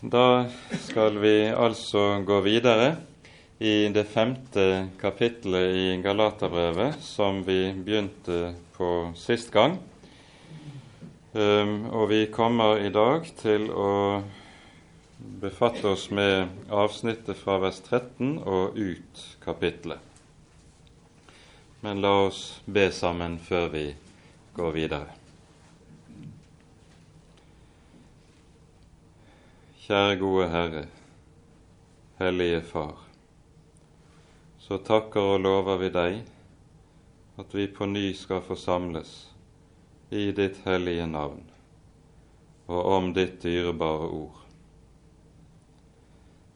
Da skal vi altså gå videre i det femte kapittelet i Galaterbrevet, som vi begynte på sist gang. Um, og vi kommer i dag til å befatte oss med avsnittet fra vers 13 og ut kapittelet. Men la oss be sammen før vi går videre. Kjære gode Herre, Hellige Far. Så takker og lover vi deg at vi på ny skal forsamles i ditt hellige navn og om ditt dyrebare ord.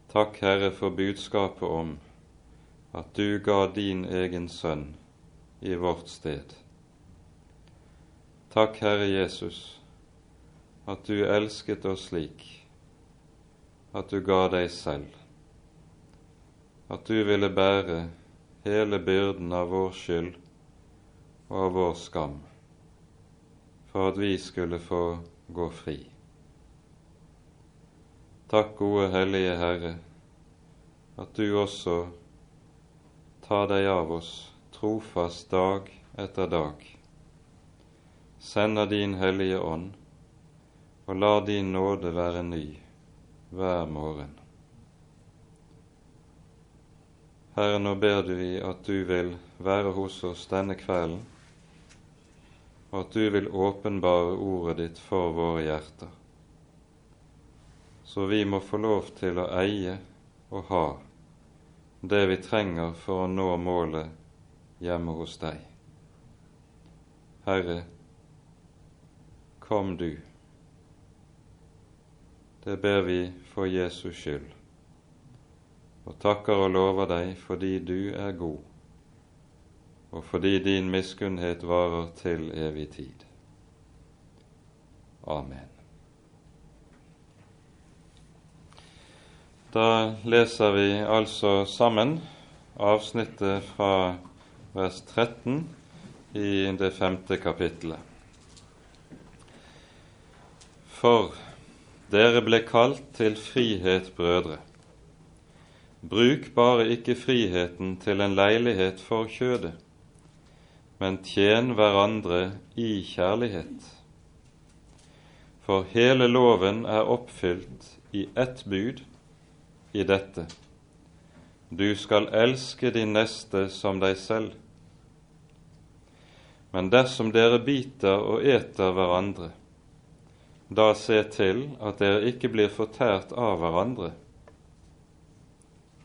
Takk, Herre, for budskapet om at du ga din egen sønn i vårt sted. Takk, Herre Jesus, at du elsket oss slik at du ga deg selv, at du ville bære hele byrden av vår skyld og av vår skam, for at vi skulle få gå fri. Takk, gode Hellige Herre, at du også tar deg av oss trofast dag etter dag, sender din Hellige Ånd og lar din nåde være ny hver morgen. Herre, nå ber du vi at du vil være hos oss denne kvelden, og at du vil åpenbare ordet ditt for våre hjerter, så vi må få lov til å eie og ha det vi trenger for å nå målet hjemme hos deg. Herre, kom du. Det ber vi for Jesus skyld, og takker og lover deg fordi du er god, og fordi din miskunnhet varer til evig tid. Amen. Da leser vi altså sammen avsnittet fra vers 13 i det femte kapittelet. For dere ble kalt til frihet, brødre. Bruk bare ikke friheten til en leilighet for kjødet, men tjen hverandre i kjærlighet. For hele loven er oppfylt i ett bud, i dette. Du skal elske din neste som deg selv. Men dersom dere biter og eter hverandre, da se til at dere ikke blir fortært av hverandre.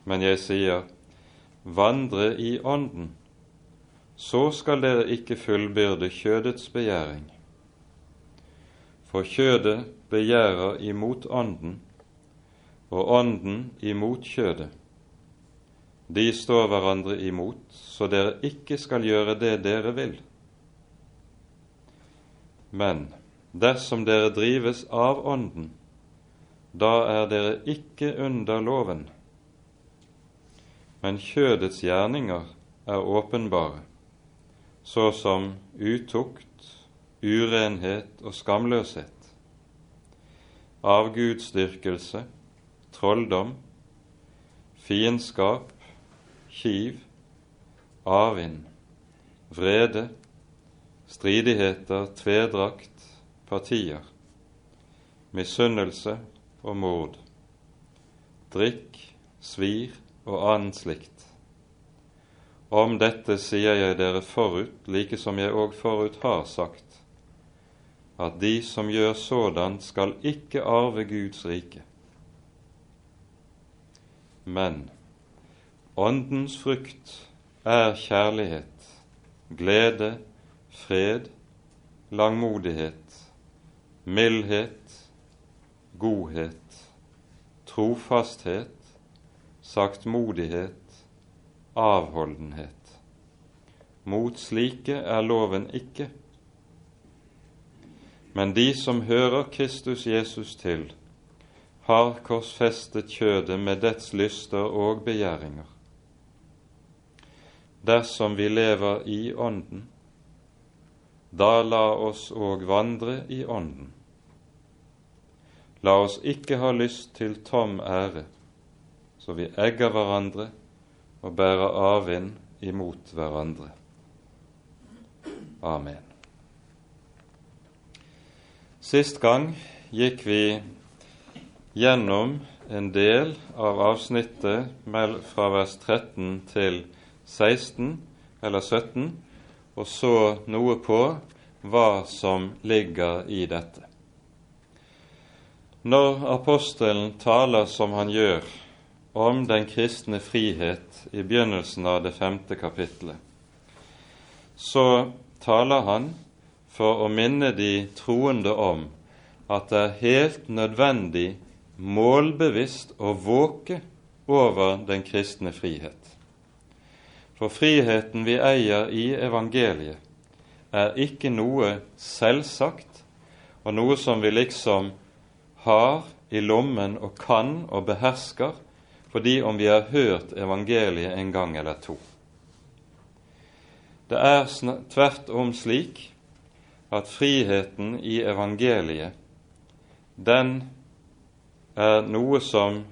Men jeg sier, vandre i Ånden, så skal dere ikke fullbyrde kjødets begjæring. For kjødet begjærer imot Ånden, og Ånden imot kjødet. De står hverandre imot, så dere ikke skal gjøre det dere vil. Men Dersom dere drives av Ånden, da er dere ikke under loven. Men kjødets gjerninger er åpenbare, så som utukt, urenhet og skamløshet, avgudsdyrkelse, trolldom, fiendskap, kiv, avvind, vrede, stridigheter, tvedrakt, partier, misunnelse og mord, drikk, svir og annet slikt. Om dette sier jeg dere forut, like som jeg òg forut har sagt, at de som gjør sådan, skal ikke arve Guds rike. Men Åndens frukt er kjærlighet, glede, fred, langmodighet, mildhet, godhet, trofasthet, saktmodighet, avholdenhet. Mot slike er loven ikke. Men de som hører Kristus Jesus til, har korsfestet kjødet med dets lyster og begjæringer. Dersom vi lever i Ånden, da la oss òg vandre i Ånden. La oss ikke ha lyst til tom ære, så vi egger hverandre og bærer avvind imot hverandre. Amen. Sist gang gikk vi gjennom en del av avsnittet fra vers 13 til 16 eller 17, og så noe på hva som ligger i dette. Når apostelen taler som han gjør om den kristne frihet i begynnelsen av det femte kapittelet, så taler han for å minne de troende om at det er helt nødvendig målbevisst å våke over den kristne frihet. For friheten vi eier i evangeliet, er ikke noe selvsagt og noe som vi liksom har i lommen og kan og behersker fordi om vi har hørt evangeliet en gang eller to. Det er tvert om slik at friheten i evangeliet, den er noe som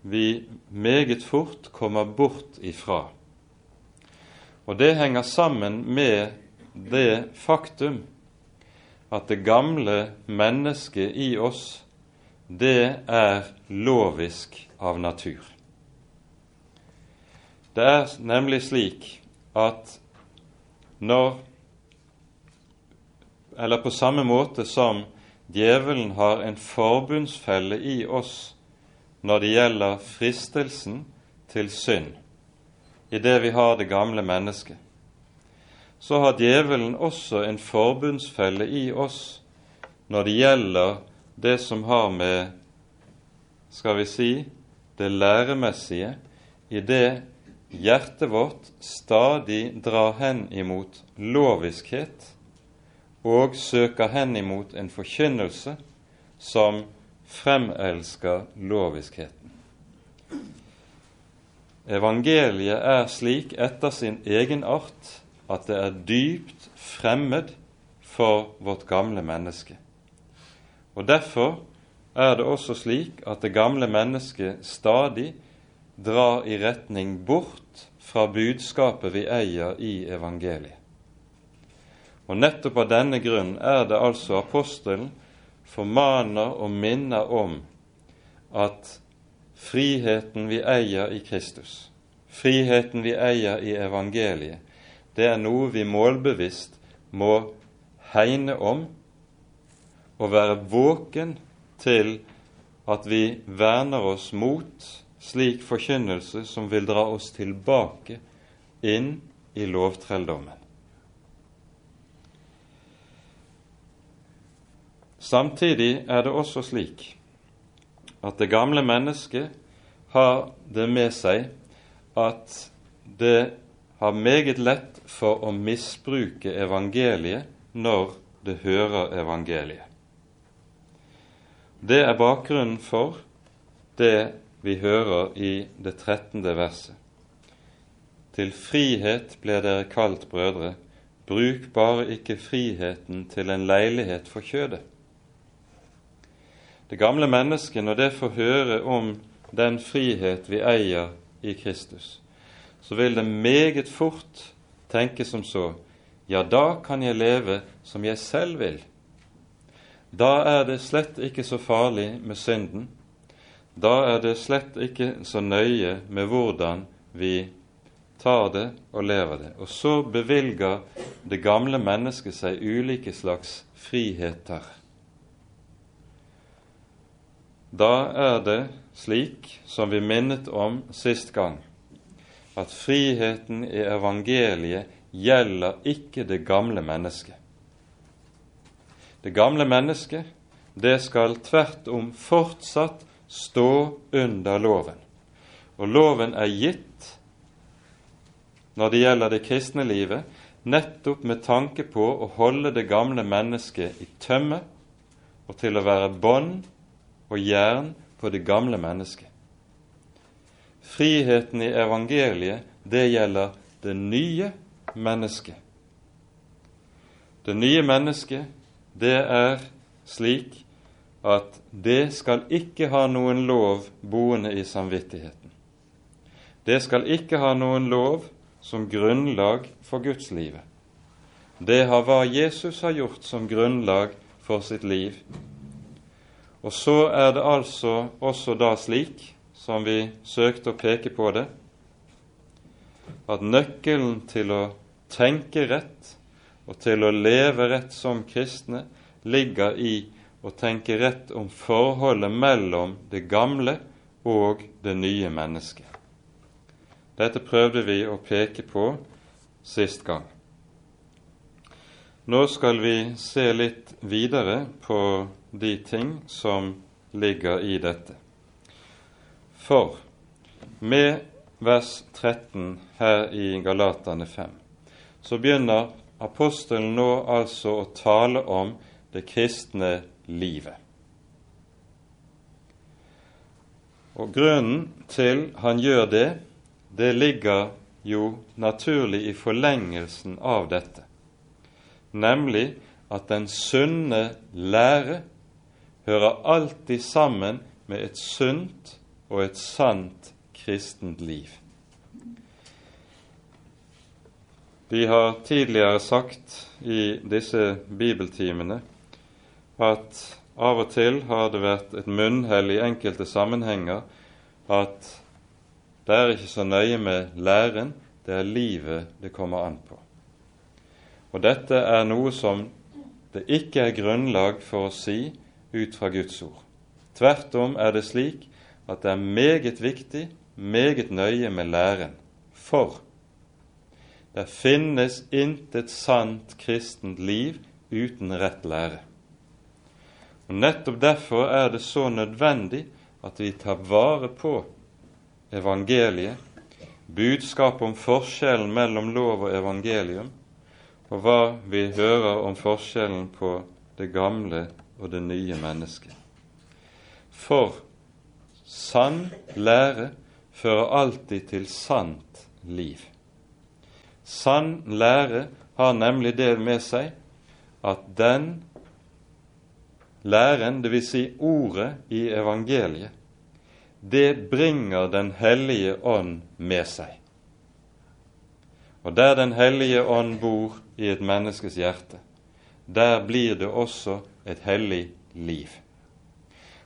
vi meget fort kommer bort ifra. Og det henger sammen med det faktum at det gamle mennesket i oss, det er lovisk av natur. Det er nemlig slik at når Eller på samme måte som Djevelen har en forbundsfelle i oss når det gjelder fristelsen til synd, i det vi har det gamle mennesket. Så har djevelen også en forbundsfelle i oss når det gjelder det som har med, skal vi si, det læremessige, i det hjertet vårt stadig drar hen imot loviskhet og søker hen imot en forkynnelse som fremelsker loviskheten. Evangeliet er slik etter sin egen art at det er dypt fremmed for vårt gamle menneske. Og Derfor er det også slik at det gamle mennesket stadig drar i retning bort fra budskapet vi eier i evangeliet. Og nettopp av denne grunn er det altså apostelen formaner og minner om at friheten vi eier i Kristus, friheten vi eier i evangeliet, det er noe vi målbevisst må hegne om og være våken til at vi verner oss mot slik forkynnelse som vil dra oss tilbake inn i lovtrelldommen. Samtidig er det også slik at det gamle mennesket har det med seg at det har meget lett for å misbruke evangeliet når det hører evangeliet. Det er bakgrunnen for det vi hører i det trettende verset. Til frihet ble dere kalt brødre, bruk bare ikke friheten til en leilighet for kjødet. Det gamle mennesket, når det får høre om den frihet vi eier i Kristus, så vil det meget fort tenke som så ja, da kan jeg leve som jeg selv vil. Da er det slett ikke så farlig med synden. Da er det slett ikke så nøye med hvordan vi tar det og lever det. Og så bevilger det gamle mennesket seg ulike slags friheter. Da er det slik som vi minnet om sist gang, at friheten i evangeliet gjelder ikke det gamle mennesket. Det gamle mennesket, det skal tvert om fortsatt stå under loven. Og loven er gitt når det gjelder det kristne livet, nettopp med tanke på å holde det gamle mennesket i tømme og til å være bånd og jern på det gamle mennesket. Friheten i evangeliet, det gjelder det nye mennesket. Det nye mennesket, det er slik at det skal ikke ha noen lov boende i samvittigheten. Det skal ikke ha noen lov som grunnlag for gudslivet. Det har hva Jesus har gjort som grunnlag for sitt liv. Og så er det altså også da slik, som vi søkte å peke på det, at nøkkelen til å tenke rett og til å leve rett som kristne ligger i å tenke rett om forholdet mellom det gamle og det nye mennesket. Dette prøvde vi å peke på sist gang. Nå skal vi se litt videre på de ting som ligger i dette. For med vers 13 her i Galatane 5 så begynner apostelen nå altså å tale om det kristne livet. Og Grunnen til han gjør det, det ligger jo naturlig i forlengelsen av dette, nemlig at den sunne lære hører alltid sammen med et sunt og et sant kristent liv. Vi har tidligere sagt i disse bibeltimene at av og til har det vært et munnhell i enkelte sammenhenger at det er ikke så nøye med læren, det er livet det kommer an på. Og dette er noe som det ikke er grunnlag for å si ut fra Guds ord. Tvert om er det slik at det er meget viktig, meget nøye med læren. For det finnes intet sant kristent liv uten rett lære. Og Nettopp derfor er det så nødvendig at vi tar vare på evangeliet, budskapet om forskjellen mellom lov og evangelium, og hva vi hører om forskjellen på det gamle og det nye mennesket. For sann lære fører alltid til sant liv. Sann lære har nemlig det med seg at den læren, dvs. Si ordet i evangeliet, det bringer Den hellige ånd med seg. Og der Den hellige ånd bor i et menneskes hjerte, der blir det også et hellig liv.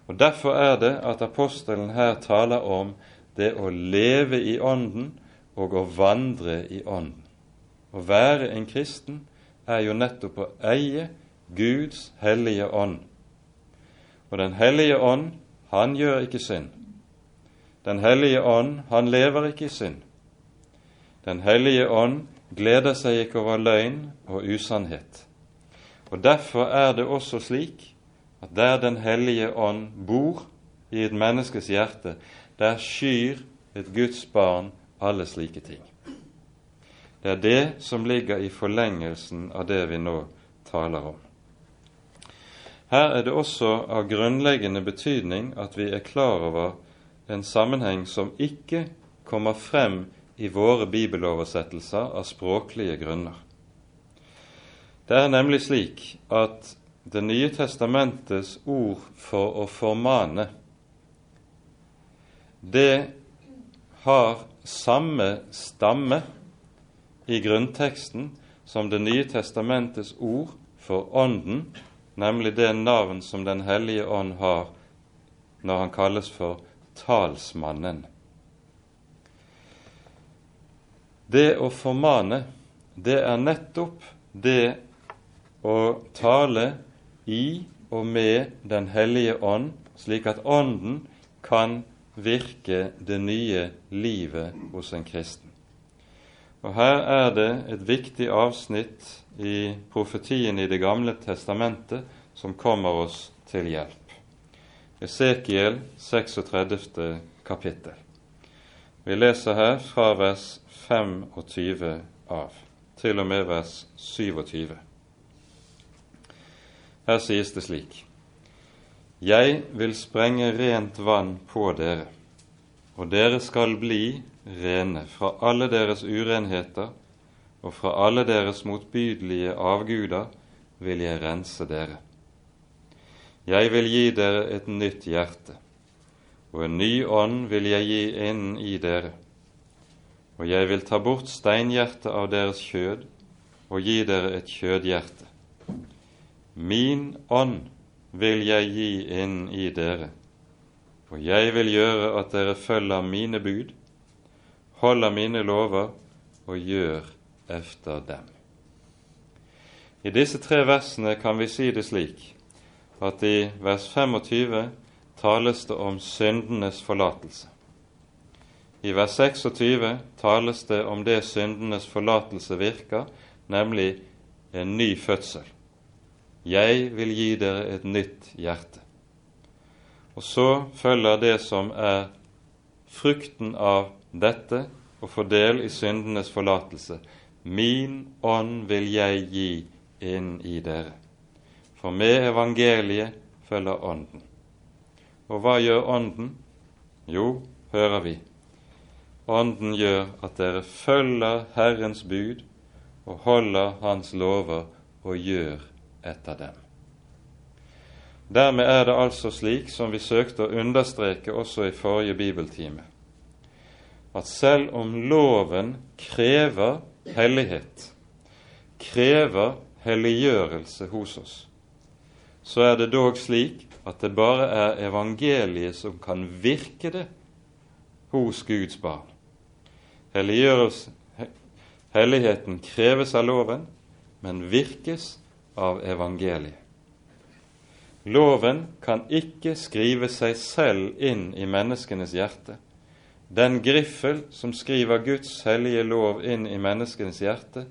Og Derfor er det at apostelen her taler om det å leve i Ånden og å vandre i Ånden. Å være en kristen er jo nettopp å eie Guds hellige ånd og Den hellige ånd, han gjør ikke synd. Den hellige ånd, han lever ikke i synd. Den hellige ånd gleder seg ikke over løgn og usannhet. Og Derfor er det også slik at der Den hellige ånd bor i et menneskes hjerte, der skyr et Guds barn alle slike ting. Det er det som ligger i forlengelsen av det vi nå taler om. Her er det også av grunnleggende betydning at vi er klar over en sammenheng som ikke kommer frem i våre bibeloversettelser av språklige grunner. Det er nemlig slik at Det nye testamentets ord for å formane, det har samme stamme i grunnteksten som Det nye testamentets ord for Ånden nemlig det navn som Den hellige ånd har når han kalles for talsmannen. Det å formane, det er nettopp det å tale i og med Den hellige ånd, slik at Ånden kan virke det nye livet hos en kristen. Og Her er det et viktig avsnitt i profetien i Det gamle testamentet som kommer oss til hjelp. Esekiel 36. kapittel. Vi leser her fra vers 25 av, til og med vers 27. Her sies det slik.: Jeg vil sprenge rent vann på dere, og dere skal bli rene fra alle deres urenheter og fra alle deres motbydelige avguder vil jeg rense dere. Jeg vil gi dere et nytt hjerte, og en ny ånd vil jeg gi inn i dere. Og jeg vil ta bort steinhjertet av deres kjød og gi dere et kjødhjerte. Min ånd vil jeg gi inn i dere, og jeg vil gjøre at dere følger mine bud, holder mine lover og gjør efter dem. I disse tre versene kan vi si det slik at i vers 25 tales det om syndenes forlatelse. I vers 26 tales det om det syndenes forlatelse virker, nemlig en ny fødsel. Jeg vil gi dere et nytt hjerte. Og så følger det som er frukten av dette å få del i syndenes forlatelse. Min ånd vil jeg gi inn i dere. For med evangeliet følger Ånden. Og hva gjør Ånden? Jo, hører vi, Ånden gjør at dere følger Herrens bud og holder Hans lover og gjør etter dem. Dermed er det altså slik, som vi søkte å understreke også i forrige bibeltime, at selv om loven krever hellighet, krever helliggjørelse hos oss, så er det dog slik at det bare er evangeliet som kan virke det hos Guds barn. Helligheten kreves av loven, men virkes av evangeliet. Loven kan ikke skrive seg selv inn i menneskenes hjerte. Den griffel som skriver Guds hellige lov inn i menneskenes hjerte,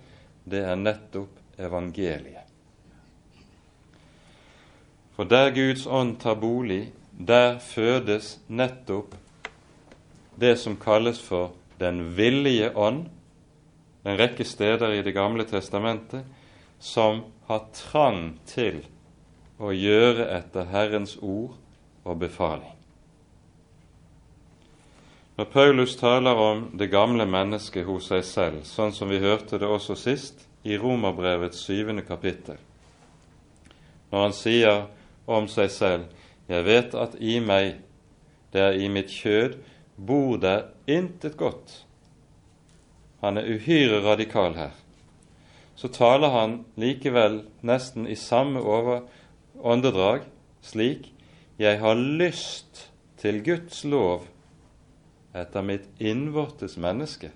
det er nettopp evangeliet. For der Guds ånd tar bolig, der fødes nettopp det som kalles for den villige ånd, en rekke steder i Det gamle testamentet, som har trang til å gjøre etter Herrens ord og befaling. Når Paulus taler om det gamle mennesket hos seg selv, sånn som vi hørte det også sist i Romerbrevets syvende kapittel, når han sier om seg selv 'Jeg vet at i meg, det er i mitt kjød, bor det intet godt. Han er uhyre radikal her. Så taler han likevel nesten i samme åndedrag slik Jeg har lyst til Guds lov etter mitt innvortes menneske,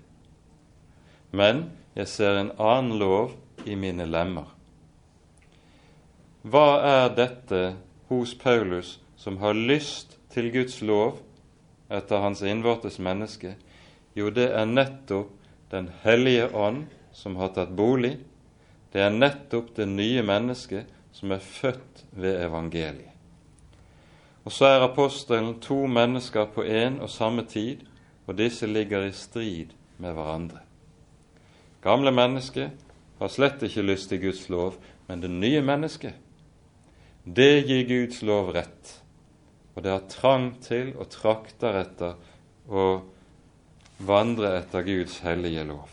men jeg ser en annen lov i mine lemmer. Hva er dette hos Paulus som har lyst til Guds lov etter hans innvortes menneske? Jo, det er nettopp Den hellige ånd som har tatt bolig. Det er nettopp det nye mennesket som er født ved evangeliet. Og så er apostelen to mennesker på en og samme tid, og disse ligger i strid med hverandre. Gamle mennesket har slett ikke lyst til Guds lov, men det nye mennesket, det gir Guds lov rett og det har trang til og trakter etter å vandre etter Guds hellige lov.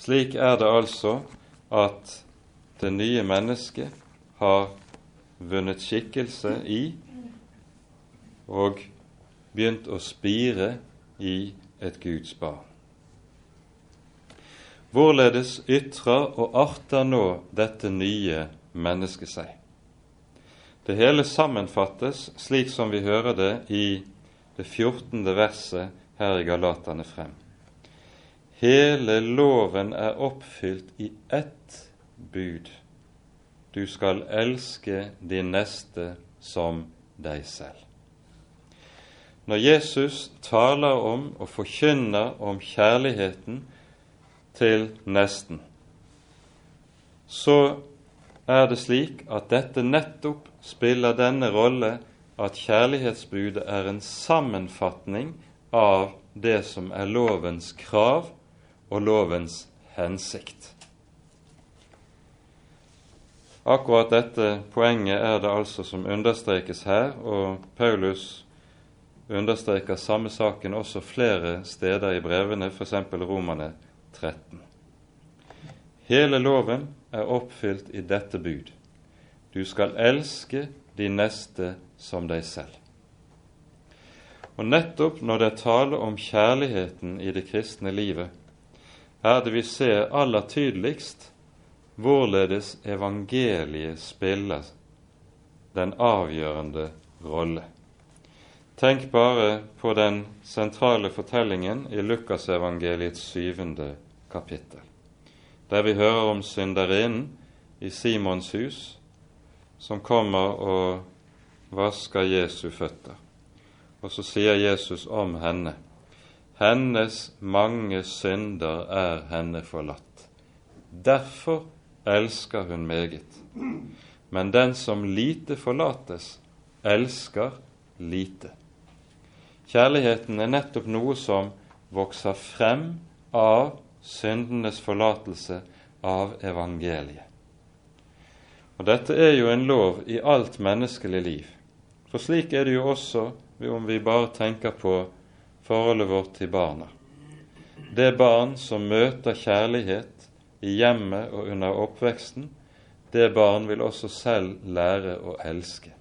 Slik er det altså at det nye mennesket har vunnet skikkelse i og begynt å spire i et Guds barn. Hvorledes ytrer og arter nå dette nye mennesket seg? Det hele sammenfattes slik som vi hører det i det 14. verset her i Galatane frem. Hele loven er oppfylt i ett bud. Du skal elske din neste som deg selv. Når Jesus taler om og forkynner om kjærligheten til nesten, så er det slik at dette nettopp spiller denne rolle at kjærlighetsbudet er en sammenfatning av det som er lovens krav og lovens hensikt. Akkurat dette poenget er det altså som understrekes her, og Paulus understreker samme saken også flere steder i brevene, f.eks. Romane 13. Hele loven er oppfylt i dette bud. Du skal elske de neste som deg selv. Og nettopp når det er tale om kjærligheten i det kristne livet, er det vi ser aller tydeligst hvorledes evangeliet spiller den avgjørende rolle. Tenk bare på den sentrale fortellingen i Lukasevangeliets syvende kapittel, der vi hører om synderinnen i Simons hus som kommer og vasker Jesu føtter. Og så sier Jesus om henne hennes mange synder er henne forlatt. Derfor elsker hun meget. Men den som lite forlates, elsker lite. Kjærligheten er nettopp noe som vokser frem av syndenes forlatelse av evangeliet. Og Dette er jo en lov i alt menneskelig liv. For slik er det jo også om vi bare tenker på forholdet vårt til barna. Det barn som møter kjærlighet i hjemmet og under oppveksten, det barn vil også selv lære å elske.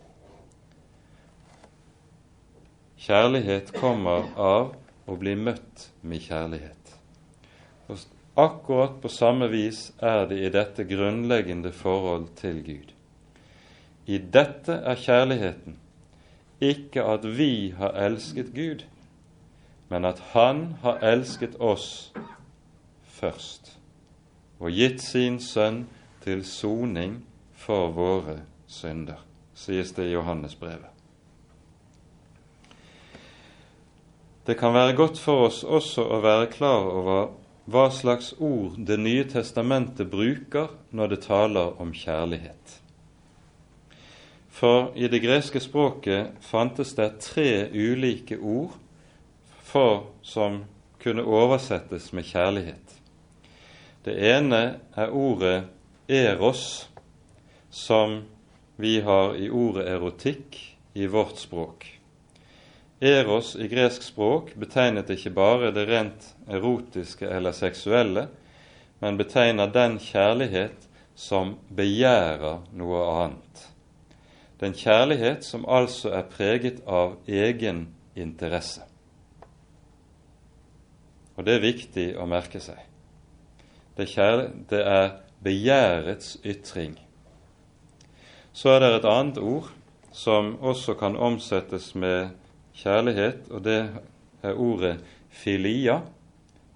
Kjærlighet kommer av å bli møtt med kjærlighet. Og Akkurat på samme vis er det i dette grunnleggende forhold til Gud. I dette er kjærligheten ikke at vi har elsket Gud, men at Han har elsket oss først og gitt sin Sønn til soning for våre synder, sies det i Johannesbrevet. Det kan være godt for oss også å være klar over hva slags ord Det nye testamentet bruker når det taler om kjærlighet. For i det greske språket fantes det tre ulike ord for som kunne oversettes med kjærlighet. Det ene er ordet eros, som vi har i ordet erotikk i vårt språk. Eros i gresk språk betegnet ikke bare det rent erotiske eller seksuelle, men betegner den kjærlighet som begjærer noe annet. Den kjærlighet som altså er preget av egen interesse. Og det er viktig å merke seg. Det, det er begjærets ytring. Så er det et annet ord som også kan omsettes med kjærlighet, og det er ordet filia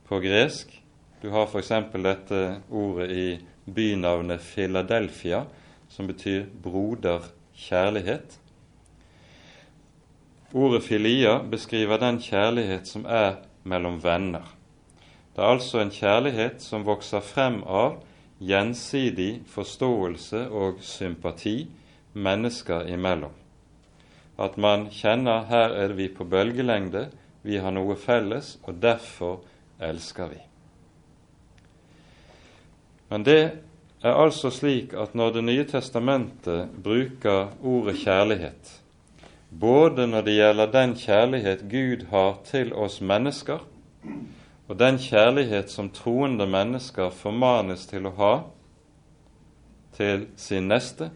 på gresk. Du har f.eks. dette ordet i bynavnet Philadelphia, som betyr broderkjærlighet. Ordet filia beskriver den kjærlighet som er mellom venner. Det er altså en kjærlighet som vokser frem av gjensidig forståelse og sympati mennesker imellom at man kjenner her er vi på bølgelengde, vi har noe felles, og derfor elsker vi. Men det er altså slik at når Det nye testamentet bruker ordet kjærlighet, både når det gjelder den kjærlighet Gud har til oss mennesker, og den kjærlighet som troende mennesker formanes til å ha til sin neste,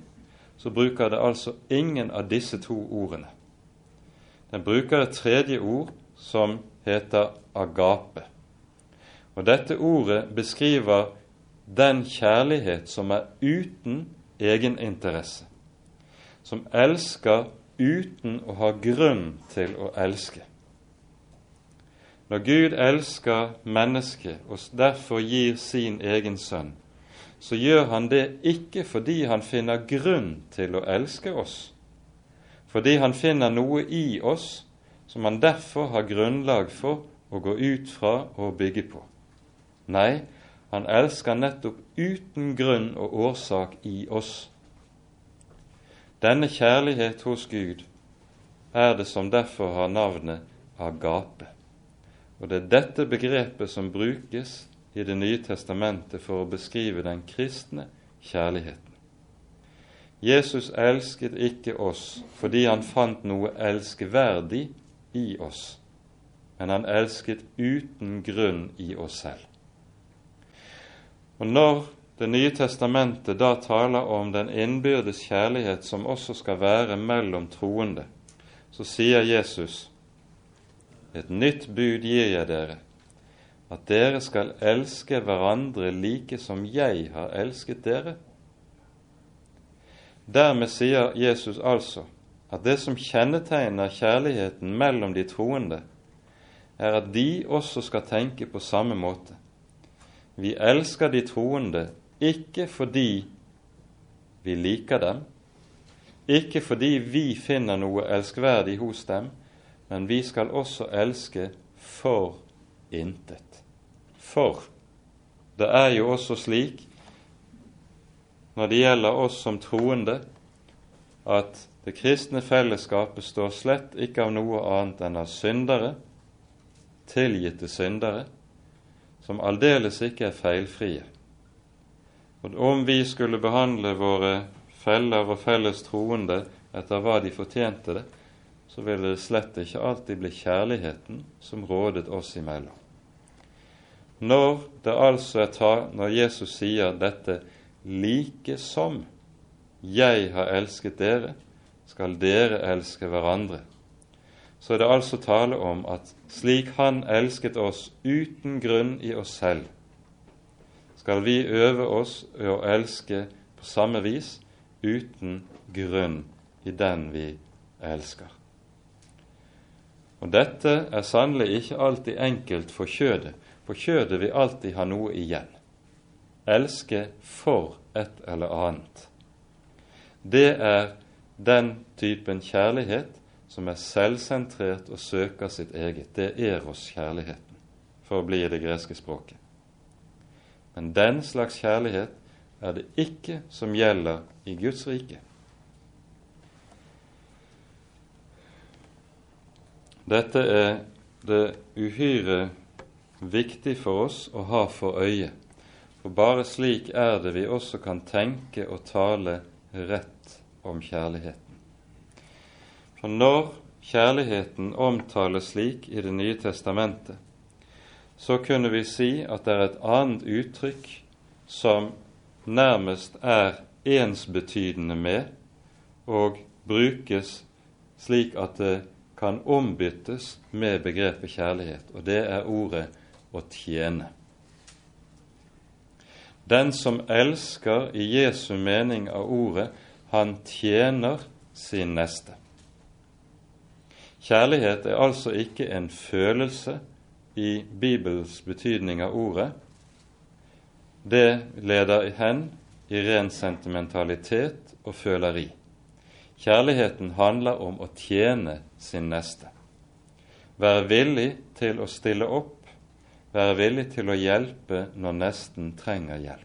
så bruker det altså ingen av disse to ordene. Den bruker et tredje ord som heter agape. Og Dette ordet beskriver den kjærlighet som er uten egeninteresse, som elsker uten å ha grunn til å elske. Når Gud elsker mennesket og derfor gir sin egen sønn, så gjør han det ikke fordi han finner grunn til å elske oss, fordi han finner noe i oss som han derfor har grunnlag for å gå ut fra og bygge på. Nei, han elsker nettopp uten grunn og årsak i oss. Denne kjærlighet hos Gud er det som derfor har navnet agape. Og det er dette begrepet som brukes i Det nye testamentet for å beskrive den kristne kjærligheten. Jesus elsket ikke oss fordi han fant noe elskverdig i oss, men han elsket uten grunn i oss selv. Og når Det nye testamentet da taler om den innbyrdes kjærlighet som også skal være mellom troende, så sier Jesus et nytt bud gir jeg dere, at dere skal elske hverandre like som jeg har elsket dere. Dermed sier Jesus altså at det som kjennetegner kjærligheten mellom de troende, er at de også skal tenke på samme måte. Vi elsker de troende ikke fordi vi liker dem, ikke fordi vi finner noe elskverdig hos dem, men vi skal også elske for intet. For det er jo også slik når det gjelder oss som troende, at det kristne fellesskapet står slett ikke av noe annet enn av syndere, tilgitte syndere, som aldeles ikke er feilfrie. Og om vi skulle behandle våre feller og felles troende etter hva de fortjente det, så ville det slett ikke alltid bli kjærligheten som rådet oss imellom. Når det altså er ta, når Jesus sier dette like som jeg har elsket dere, skal dere elske hverandre. Så er det altså tale om at slik Han elsket oss uten grunn i oss selv, skal vi øve oss å elske på samme vis uten grunn i den vi elsker. Og dette er sannelig ikke alltid enkelt for kjødet, for kjødet vil alltid ha noe igjen. Elske for et eller annet. Det er den typen kjærlighet som er selvsentrert og søker sitt eget. Det er eros kjærligheten, for å bli i det greske språket. Men den slags kjærlighet er det ikke som gjelder i Guds rike. Dette er det uhyre viktig for oss å ha for øye, for bare slik er det vi også kan tenke og tale rett om kjærligheten. For når kjærligheten omtales slik i Det nye testamentet, så kunne vi si at det er et annet uttrykk som nærmest er ensbetydende med og brukes slik at det kan ombyttes med begrepet kjærlighet, og det er ordet å tjene. Den som elsker i Jesu mening av ordet, han tjener sin neste. Kjærlighet er altså ikke en følelse i Bibels betydning av ordet. Det leder hen i ren sentimentalitet og føleri. Kjærligheten handler om å tjene sin neste. Være villig til å stille opp være villig til å hjelpe når nesten trenger hjelp.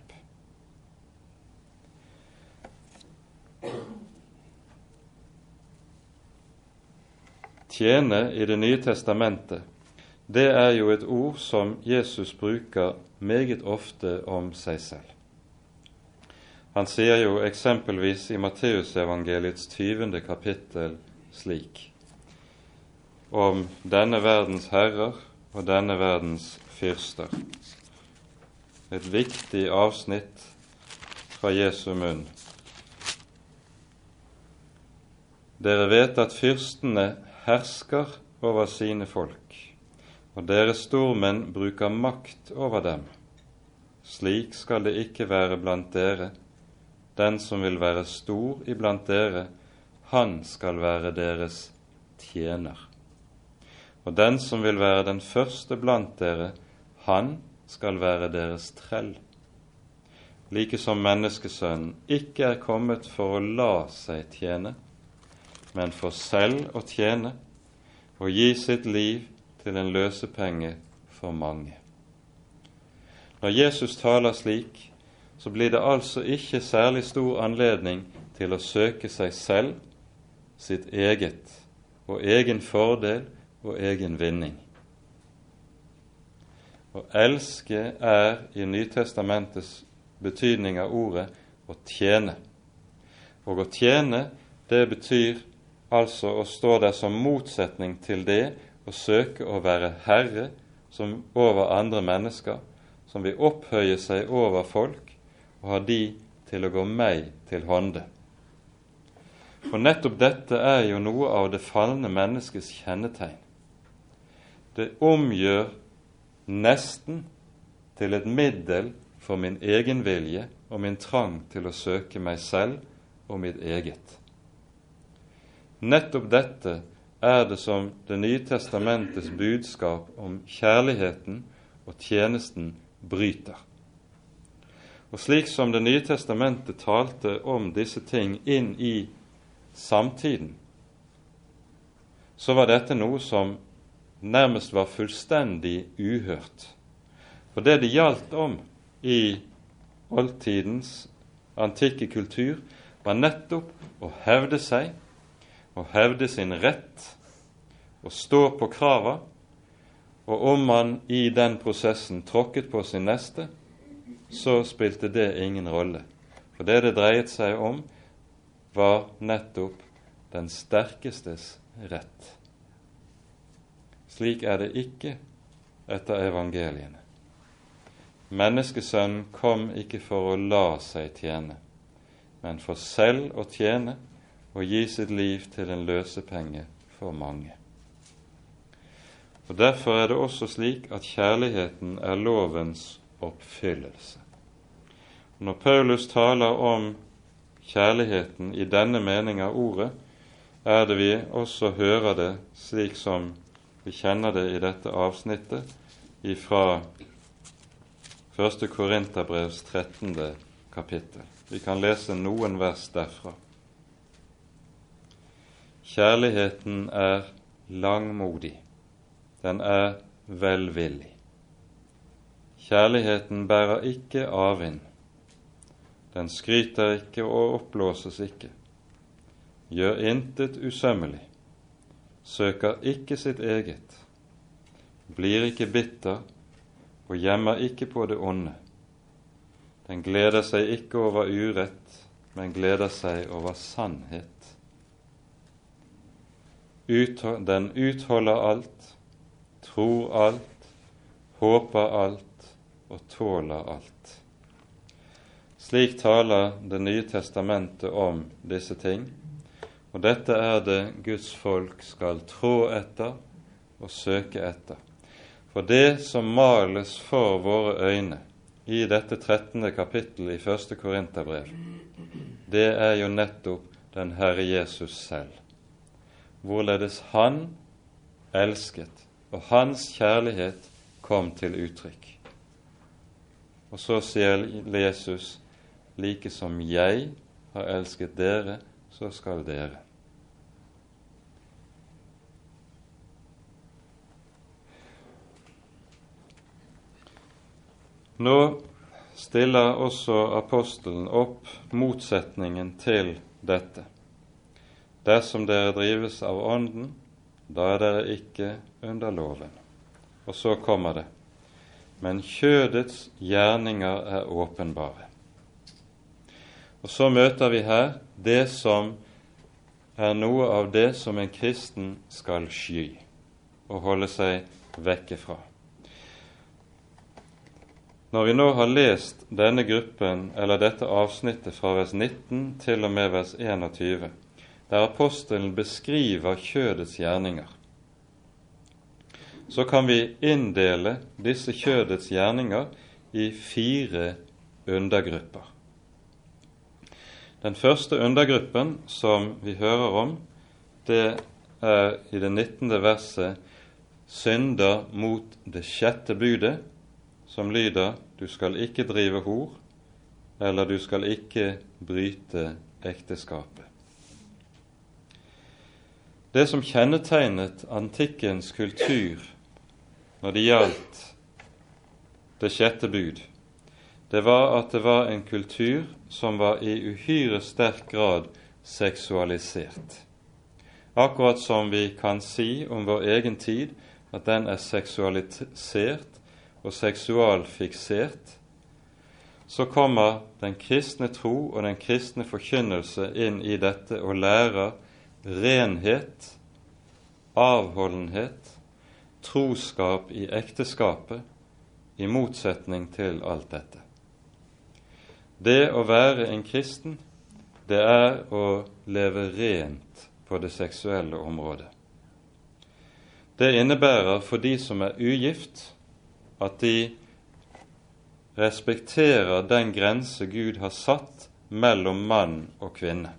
Tjene i Det nye testamentet, det er jo et ord som Jesus bruker meget ofte om seg selv. Han sier jo eksempelvis i Matteusevangeliets 20. kapittel slik om denne verdens herrer og denne verdens fyrster. Et viktig avsnitt fra Jesu munn. Dere vet at fyrstene hersker over sine folk, og deres stormenn bruker makt over dem. Slik skal det ikke være blant dere. Den som vil være stor iblant dere, han skal være deres tjener. Og den som vil være den første blant dere, han skal være deres trell. Like som menneskesønnen ikke er kommet for å la seg tjene, men for selv å tjene og gi sitt liv til en løsepenge for mange. Når Jesus taler slik, så blir det altså ikke særlig stor anledning til å søke seg selv, sitt eget og egen fordel og egen vinning. Å elske er i Nytestamentets betydning av ordet å tjene. Og å tjene, det betyr altså å stå der som motsetning til det å søke å være herre som over andre mennesker, som vil opphøye seg over folk og ha de til å gå meg til hånde. For nettopp dette er jo noe av det falne menneskets kjennetegn. Det omgjør nesten til et middel for min egen vilje og min trang til å søke meg selv og mitt eget. Nettopp dette er det som Det nye testamentets budskap om kjærligheten og tjenesten bryter. Og slik som Det nye testamentet talte om disse ting inn i samtiden, så var dette noe som nærmest var fullstendig uhørt. For det det gjaldt om i oldtidens antikke kultur, var nettopp å hevde seg, å hevde sin rett, å stå på krava, og om man i den prosessen tråkket på sin neste, så spilte det ingen rolle. For det det dreiet seg om, var nettopp den sterkestes rett. Slik er det ikke etter evangeliene. Menneskesønnen kom ikke for å la seg tjene, men for selv å tjene og gi sitt liv til en løsepenge for mange. Og Derfor er det også slik at kjærligheten er lovens oppfyllelse. Når Paulus taler om kjærligheten i denne mening av ordet, er det vi også hører det slik som vi kjenner det i dette avsnittet fra 1. Korinterbrevs 13. kapittel. Vi kan lese noen vers derfra. Kjærligheten er langmodig, den er velvillig. Kjærligheten bærer ikke avvind den skryter ikke og oppblåses ikke, gjør intet usømmelig, søker ikke sitt eget, blir ikke bitter og gjemmer ikke på det onde. Den gleder seg ikke over urett, men gleder seg over sannhet. Den utholder alt, tror alt, håper alt og tåler alt. Slik taler Det nye testamentet om disse ting, og dette er det Guds folk skal trå etter og søke etter. For det som males for våre øyne i dette 13. kapittel i 1. Korinterbrev, det er jo nettopp den Herre Jesus selv. Hvorledes Han elsket, og Hans kjærlighet kom til uttrykk. Og så sier Jesus like som jeg har elsket dere, så skal dere. Nå stiller også apostelen opp motsetningen til dette. Dersom dere drives av Ånden, da er dere ikke under loven. Og så kommer det. Men kjødets gjerninger er åpenbare. Og så møter vi her det som er noe av det som en kristen skal sky og holde seg vekke fra. Når vi nå har lest denne gruppen, eller dette avsnittet fra vers 19 til og med vers 21, der apostelen beskriver kjødets gjerninger, så kan vi inndele disse kjødets gjerninger i fire undergrupper. Den første undergruppen som vi hører om, det er i det 19. verset synder mot det sjette budet, som lyder du skal ikke drive hor, eller du skal ikke bryte ekteskapet. Det som kjennetegnet antikkens kultur når det gjaldt det sjette bud, det var at det var en kultur som var i uhyre sterk grad seksualisert. Akkurat som vi kan si om vår egen tid at den er seksualisert og seksualfiksert, så kommer den kristne tro og den kristne forkynnelse inn i dette og lærer renhet, avholdenhet, troskap i ekteskapet, i motsetning til alt dette. Det å være en kristen, det er å leve rent på det seksuelle området. Det innebærer for de som er ugift, at de respekterer den grense Gud har satt mellom mann og kvinne.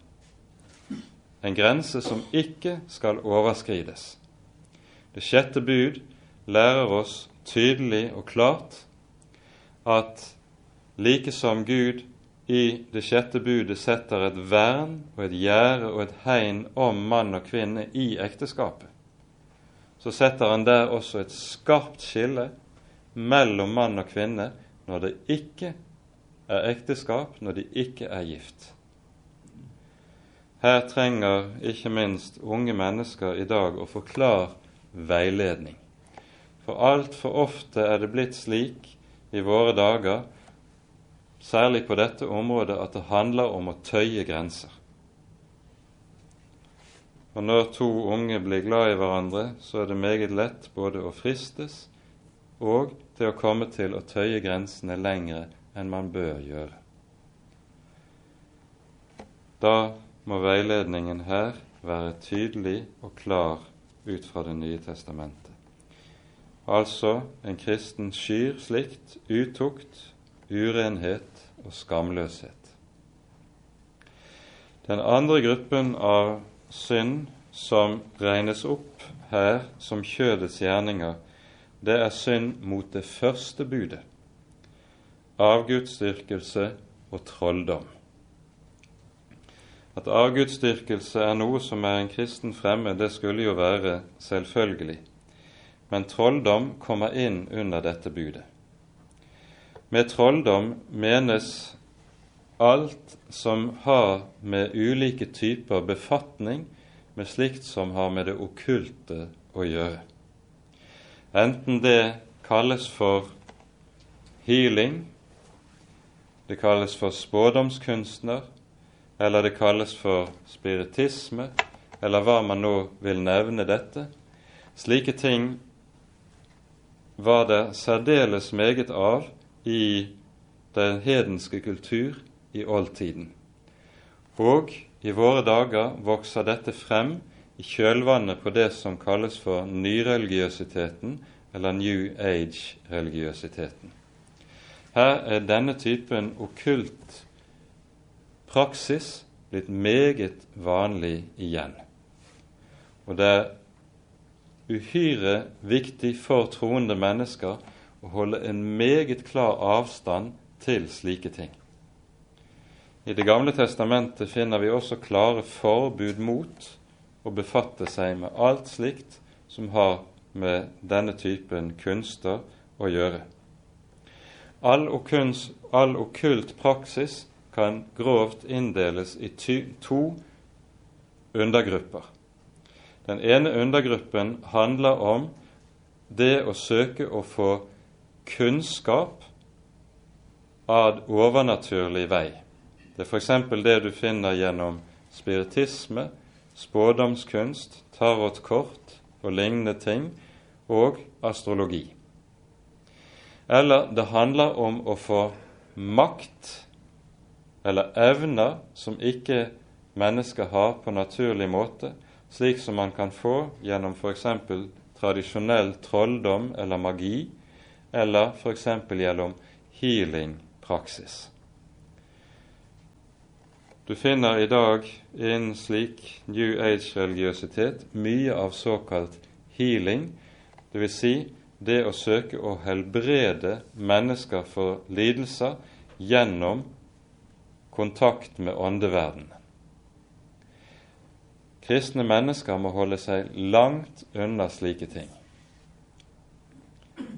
En grense som ikke skal overskrides. Det sjette bud lærer oss tydelig og klart at like som Gud i det sjette budet setter et vern og et gjerde og et hegn om mann og kvinne i ekteskapet, så setter han der også et skarpt skille mellom mann og kvinne når det ikke er ekteskap, når de ikke er gift. Her trenger ikke minst unge mennesker i dag å få klar veiledning. For altfor ofte er det blitt slik i våre dager særlig på dette området at det handler om å tøye grenser. Og når to unge blir glad i hverandre, så er det meget lett både å fristes og til å komme til å tøye grensene lengre enn man bør gjøre. Da må veiledningen her være tydelig og klar ut fra Det nye testamentet. Altså en kristen skyr slikt utukt, urenhet og skamløshet. Den andre gruppen av synd som regnes opp her som kjødets gjerninger, det er synd mot det første budet, avgudsdyrkelse og trolldom. At avgudsdyrkelse er noe som er en kristen fremme, det skulle jo være selvfølgelig, men trolldom kommer inn under dette budet. Med trolldom menes alt som har med ulike typer befatning med slikt som har med det okkulte å gjøre. Enten det kalles for healing, det kalles for spådomskunstner, eller det kalles for spiritisme, eller hva man nå vil nevne dette. Slike ting var det særdeles meget av i den hedenske kultur i oldtiden. Og i våre dager vokser dette frem i kjølvannet på det som kalles for nyreligiøsiteten, eller New Age-religiøsiteten. Her er denne typen okkult praksis blitt meget vanlig igjen. Og det er uhyre viktig for troende mennesker å holde en meget klar avstand til slike ting. I Det gamle testamentet finner vi også klare forbud mot å befatte seg med alt slikt som har med denne typen kunster å gjøre. All, okkunst, all okkult praksis kan grovt inndeles i to undergrupper. Den ene undergruppen handler om det å søke å få kunnskap av overnaturlig vei. Det er f.eks. det du finner gjennom spiritisme, spådomskunst, tarotkort og lignende ting, og astrologi. Eller det handler om å få makt eller evner som ikke mennesker har på naturlig måte, slik som man kan få gjennom f.eks. tradisjonell trolldom eller magi, eller f.eks. gjennom healing-praksis. Du finner i dag innen slik New Age-religiøsitet mye av såkalt healing, dvs. Si det å søke å helbrede mennesker for lidelser gjennom kontakt med åndeverdenen. Kristne mennesker må holde seg langt unna slike ting.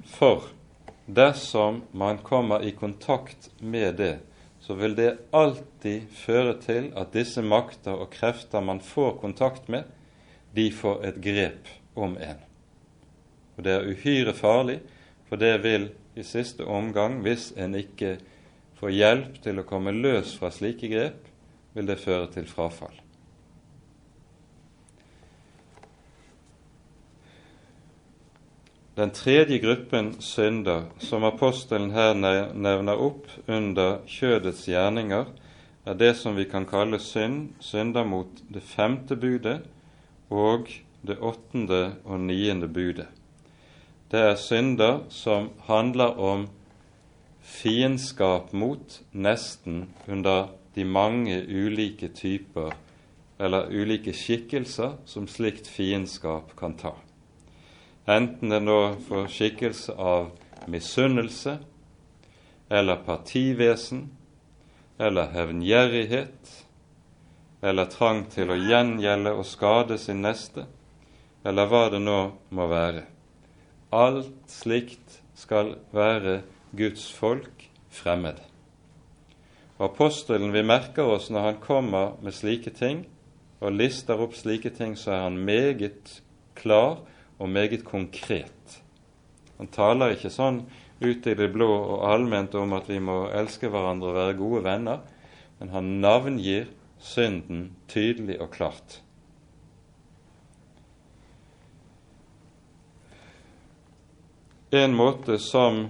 For Dersom man kommer i kontakt med det, så vil det alltid føre til at disse makter og krefter man får kontakt med, de får et grep om en. Og Det er uhyre farlig, for det vil i siste omgang, hvis en ikke får hjelp til å komme løs fra slike grep, vil det føre til frafall. Den tredje gruppen synder som apostelen her nevner opp under kjødets gjerninger, er det som vi kan kalle synd, synder mot det femte budet og det åttende og niende budet. Det er synder som handler om fiendskap mot nesten under de mange ulike typer eller ulike skikkelser som slikt fiendskap kan ta enten det nå får skikkelse av misunnelse eller partivesen eller hevngjerrighet eller trang til å gjengjelde og skade sin neste, eller hva det nå må være. Alt slikt skal være Guds folk fremmed. Apostelen vi merker oss når han kommer med slike ting og lister opp slike ting, så er han meget klar og meget konkret. Han taler ikke sånn ut i det blå og allment om at vi må elske hverandre og være gode venner, men han navngir synden tydelig og klart. En måte som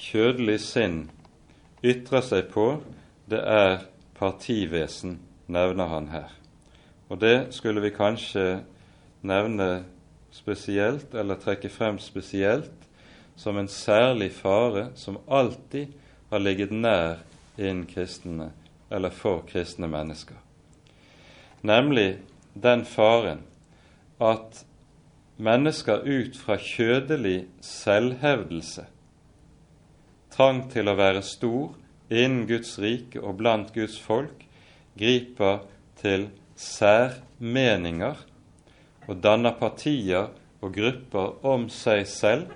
kjødelig sinn ytrer seg på, det er partivesen, nevner han her. Og det skulle vi kanskje nevne spesielt, eller trekke frem spesielt, som en særlig fare som alltid har ligget nær innen kristne, eller for kristne mennesker. Nemlig den faren at mennesker ut fra kjødelig selvhevdelse, trang til å være stor innen Guds rike og blant Guds folk, griper til særmeninger og danner partier og grupper om seg selv,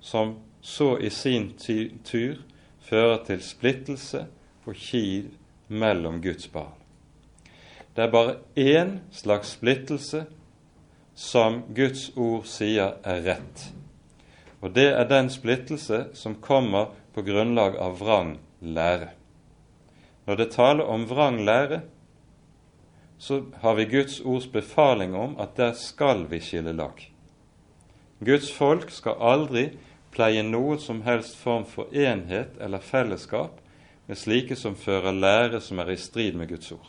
som så i sin tur fører til splittelse og kiv mellom Guds barn. Det er bare én slags splittelse som Guds ord sier er rett. Og det er den splittelse som kommer på grunnlag av vrang lære. Når det taler om vrang lære, så har vi Guds ords befaling om at der skal vi skille lag. Guds folk skal aldri pleie noe som helst form for enhet eller fellesskap med slike som fører lære som er i strid med Guds ord.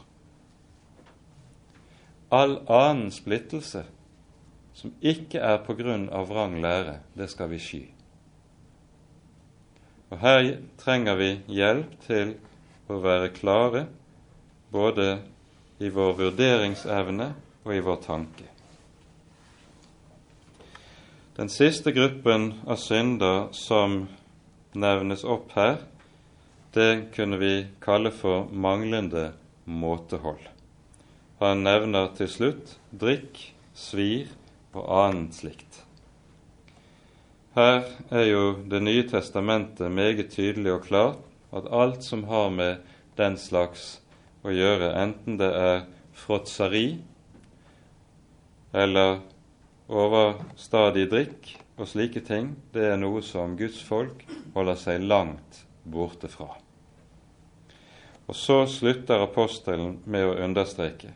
All annen splittelse som ikke er på grunn av vrang lære, det skal vi sky. Og Her trenger vi hjelp til å være klare både i vår vurderingsevne og i vår tanke. Den siste gruppen av synder som nevnes opp her, det kunne vi kalle for manglende måtehold. Han nevner til slutt drikk, svir og annet slikt. Her er jo Det nye testamentet meget tydelig og klart at alt som har med den slags å gjøre, enten det er fråtseri eller overstadig drikk og slike ting, det er noe som Guds folk holder seg langt borte fra. Og så slutter apostelen med å understreke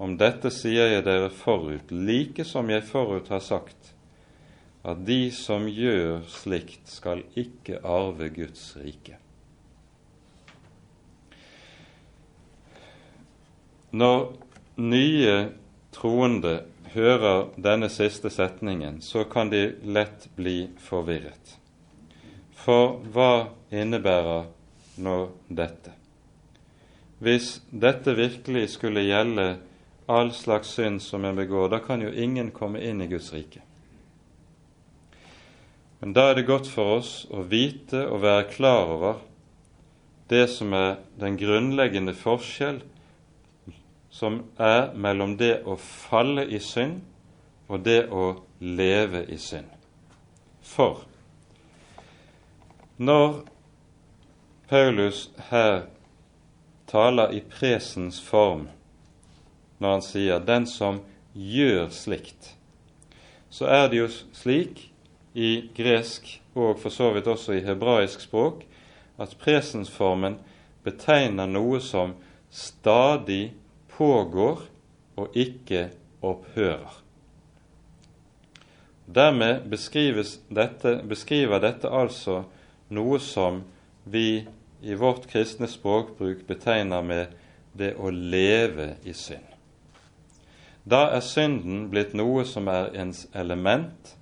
om dette sier jeg dere forut, like som jeg forut har sagt, at de som gjør slikt, skal ikke arve Guds rike. Når nye troende hører denne siste setningen, så kan de lett bli forvirret. For hva innebærer nå dette? Hvis dette virkelig skulle gjelde all slags synd som en begår, da kan jo ingen komme inn i Guds rike. Men da er det godt for oss å vite og være klar over det som er den grunnleggende forskjell som er mellom det å falle i synd og det å leve i synd. For når Paulus her taler i presens form når han sier 'den som gjør slikt', så er det jo slik i gresk og for så vidt også i hebraisk språk at presensformen betegner noe som stadig pågår og ikke opphører. Dermed dette, beskriver dette altså noe som vi i vårt kristne språkbruk betegner med det å leve i synd. Da er synden blitt noe som er ens element,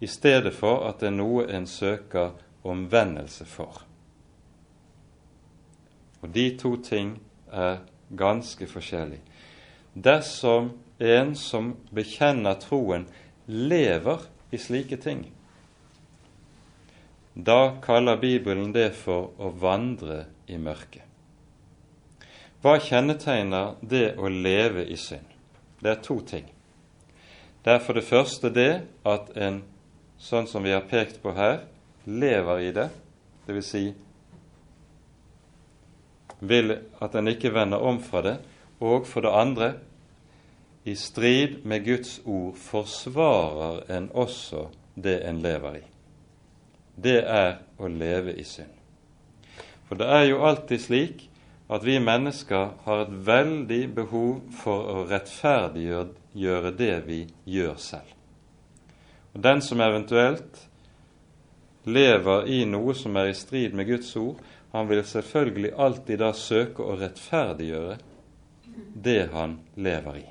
i stedet for at det er noe en søker omvendelse for. Og de to ting er ganske forskjellig. Dersom en som bekjenner troen, lever i slike ting, da kaller Bibelen det for å vandre i mørket. Hva kjennetegner det å leve i synd? Det er to ting. Det er for det første det at en, sånn som vi har pekt på her, lever i det, dvs. Si vil at en ikke vender om fra det, og for det andre i strid med Guds ord forsvarer en også det en lever i. Det er å leve i synd. For det er jo alltid slik at vi mennesker har et veldig behov for å rettferdiggjøre det vi gjør selv. Og Den som eventuelt lever i noe som er i strid med Guds ord, han vil selvfølgelig alltid da søke å rettferdiggjøre det han lever i.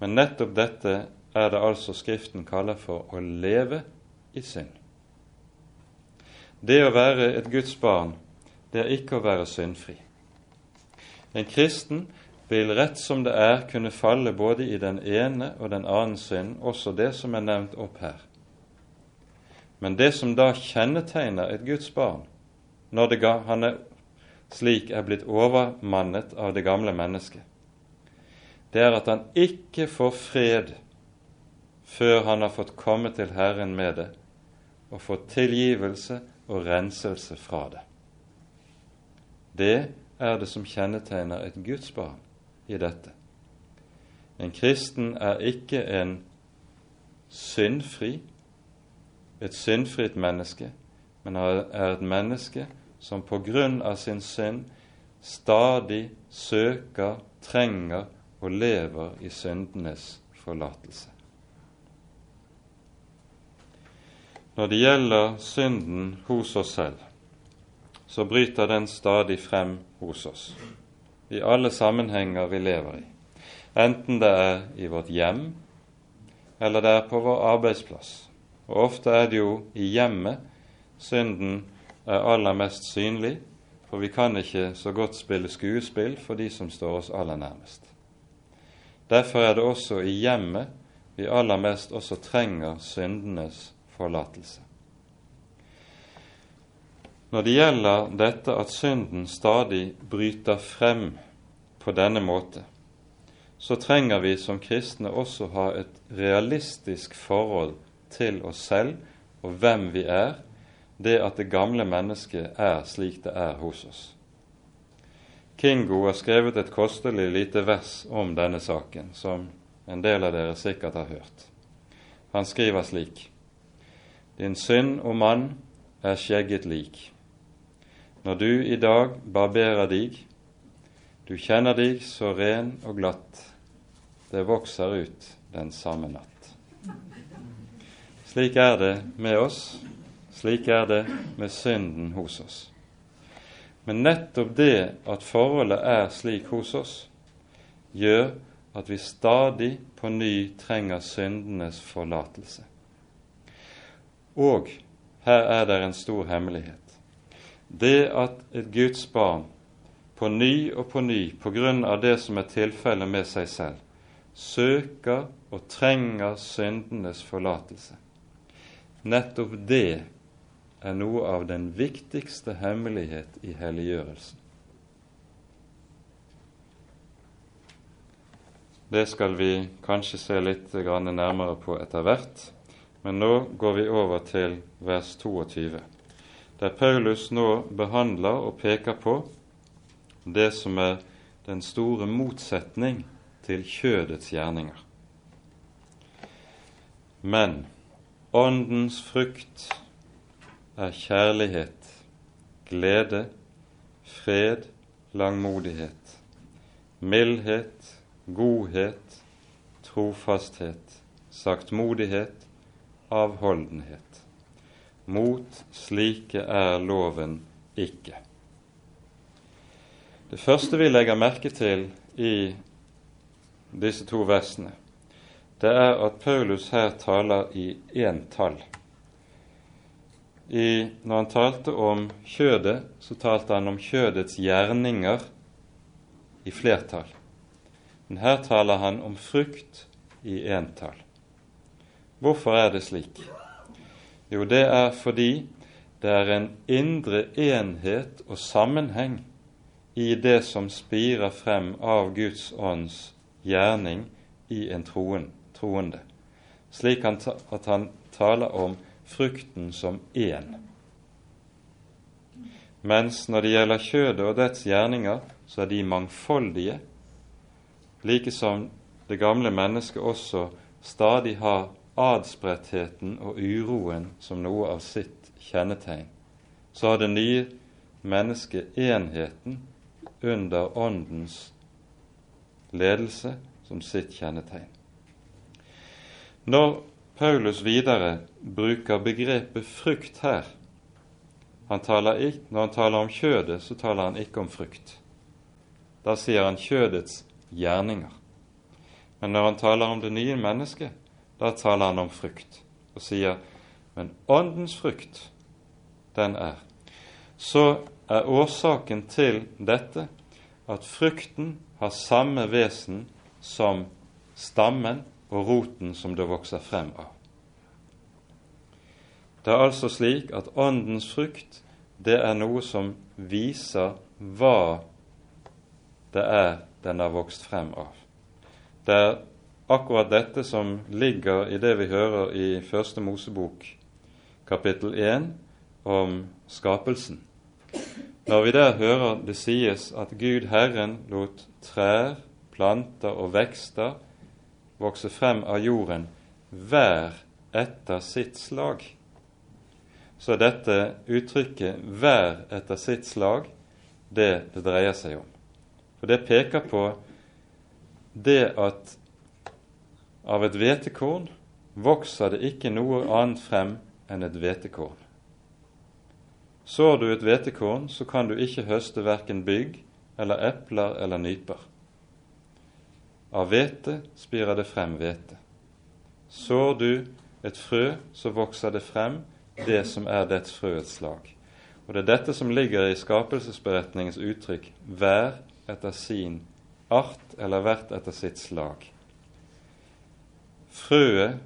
Men nettopp dette er det altså Skriften kaller for å leve i synd. Det å være et Guds barn, det er ikke å være syndfri. En kristen vil rett som det er kunne falle både i den ene og den annen synd, også det som er nevnt opp her. Men det som da kjennetegner et Guds barn, når det, han er slik er blitt overmannet av det gamle mennesket, det er at han ikke får fred før han har fått komme til Herren med det og fått tilgivelse og renselse fra det. Det er det som kjennetegner et Guds barn i dette. En kristen er ikke en syndfri, et syndfritt menneske, men er et menneske som på grunn av sin synd stadig søker, trenger og lever i syndenes forlatelse. Når det gjelder synden hos oss selv, så bryter den stadig frem hos oss i alle sammenhenger vi lever i, enten det er i vårt hjem eller det er på vår arbeidsplass. Og ofte er det jo i hjemmet synden er aller mest synlig, for vi kan ikke så godt spille skuespill for de som står oss aller nærmest. Derfor er det også i hjemmet vi aller mest også trenger syndenes forlatelse. Når det gjelder dette at synden stadig bryter frem på denne måte, så trenger vi som kristne også ha et realistisk forhold til oss selv og hvem vi er, det at det gamle mennesket er slik det er hos oss. Kingo har skrevet et kostelig lite vers om denne saken, som en del av dere sikkert har hørt. Han skriver slik:" Din synd, og mann, er skjegget lik. Når du i dag barberer dig, du kjenner dig så ren og glatt, det vokser ut den samme natt. Slik er det med oss, slik er det med synden hos oss. Men nettopp det at forholdet er slik hos oss, gjør at vi stadig på ny trenger syndenes forlatelse. Og her er det en stor hemmelighet. Det at et Guds barn på ny og på ny, på grunn av det som er tilfellet med seg selv, søker og trenger syndenes forlatelse. Nettopp det er noe av den viktigste hemmelighet i helliggjørelsen. Det skal vi kanskje se litt nærmere på etter hvert. Men nå går vi over til vers 22, der Paulus nå behandler og peker på det som er den store motsetning til kjødets gjerninger. Men Åndens frukt er kjærlighet, glede, fred, langmodighet, mildhet, godhet, trofasthet, saktmodighet, avholdenhet. Mot slike er loven ikke. Det første vi legger merke til i disse to versene, det er at Paulus her taler i entall. I, når han talte om kjødet, så talte han om kjødets gjerninger i flertall. Men her taler han om frukt i entall. Hvorfor er det slik? Jo, det er fordi det er en indre enhet og sammenheng i det som spirer frem av Guds ånds gjerning i en troen, troende, slik at han taler om frukten som én. Mens når det gjelder kjødet og dets gjerninger, så er de mangfoldige, like som det gamle mennesket også stadig har adspredtheten og uroen som noe av sitt kjennetegn, så har det nye mennesket enheten under Åndens ledelse som sitt kjennetegn. Når Paulus videre bruker begrepet frukt her han ikke, Når han taler om kjødet, så taler han ikke om frukt. Da sier han kjødets gjerninger. Men når han taler om det nye mennesket, da taler han om frukt og sier men åndens frukt, den er. Så er årsaken til dette at frukten har samme vesen som stammen og roten som det vokser frem av. Det er altså slik at åndens frukt det er noe som viser hva det er den har vokst frem av. Det er akkurat dette som ligger i det vi hører i Første Mosebok, kapittel 1, om skapelsen. Når vi der hører det sies at Gud Herren lot trær, planter og vekster vokse frem av jorden hver etter sitt slag, så dette uttrykket 'hver etter sitt slag' det det dreier seg om. For det peker på det at av et hvetekorn vokser det ikke noe annet frem enn et hvetekorn. Sår du et hvetekorn, så kan du ikke høste verken bygg eller epler eller nyper. Av hvete spirer det frem hvete. Sår du et frø, så vokser det frem det som er dets frøets slag. Og Det er dette som ligger i skapelsesberetningens uttrykk 'hver etter sin art' eller 'hvert etter sitt slag'. Frøet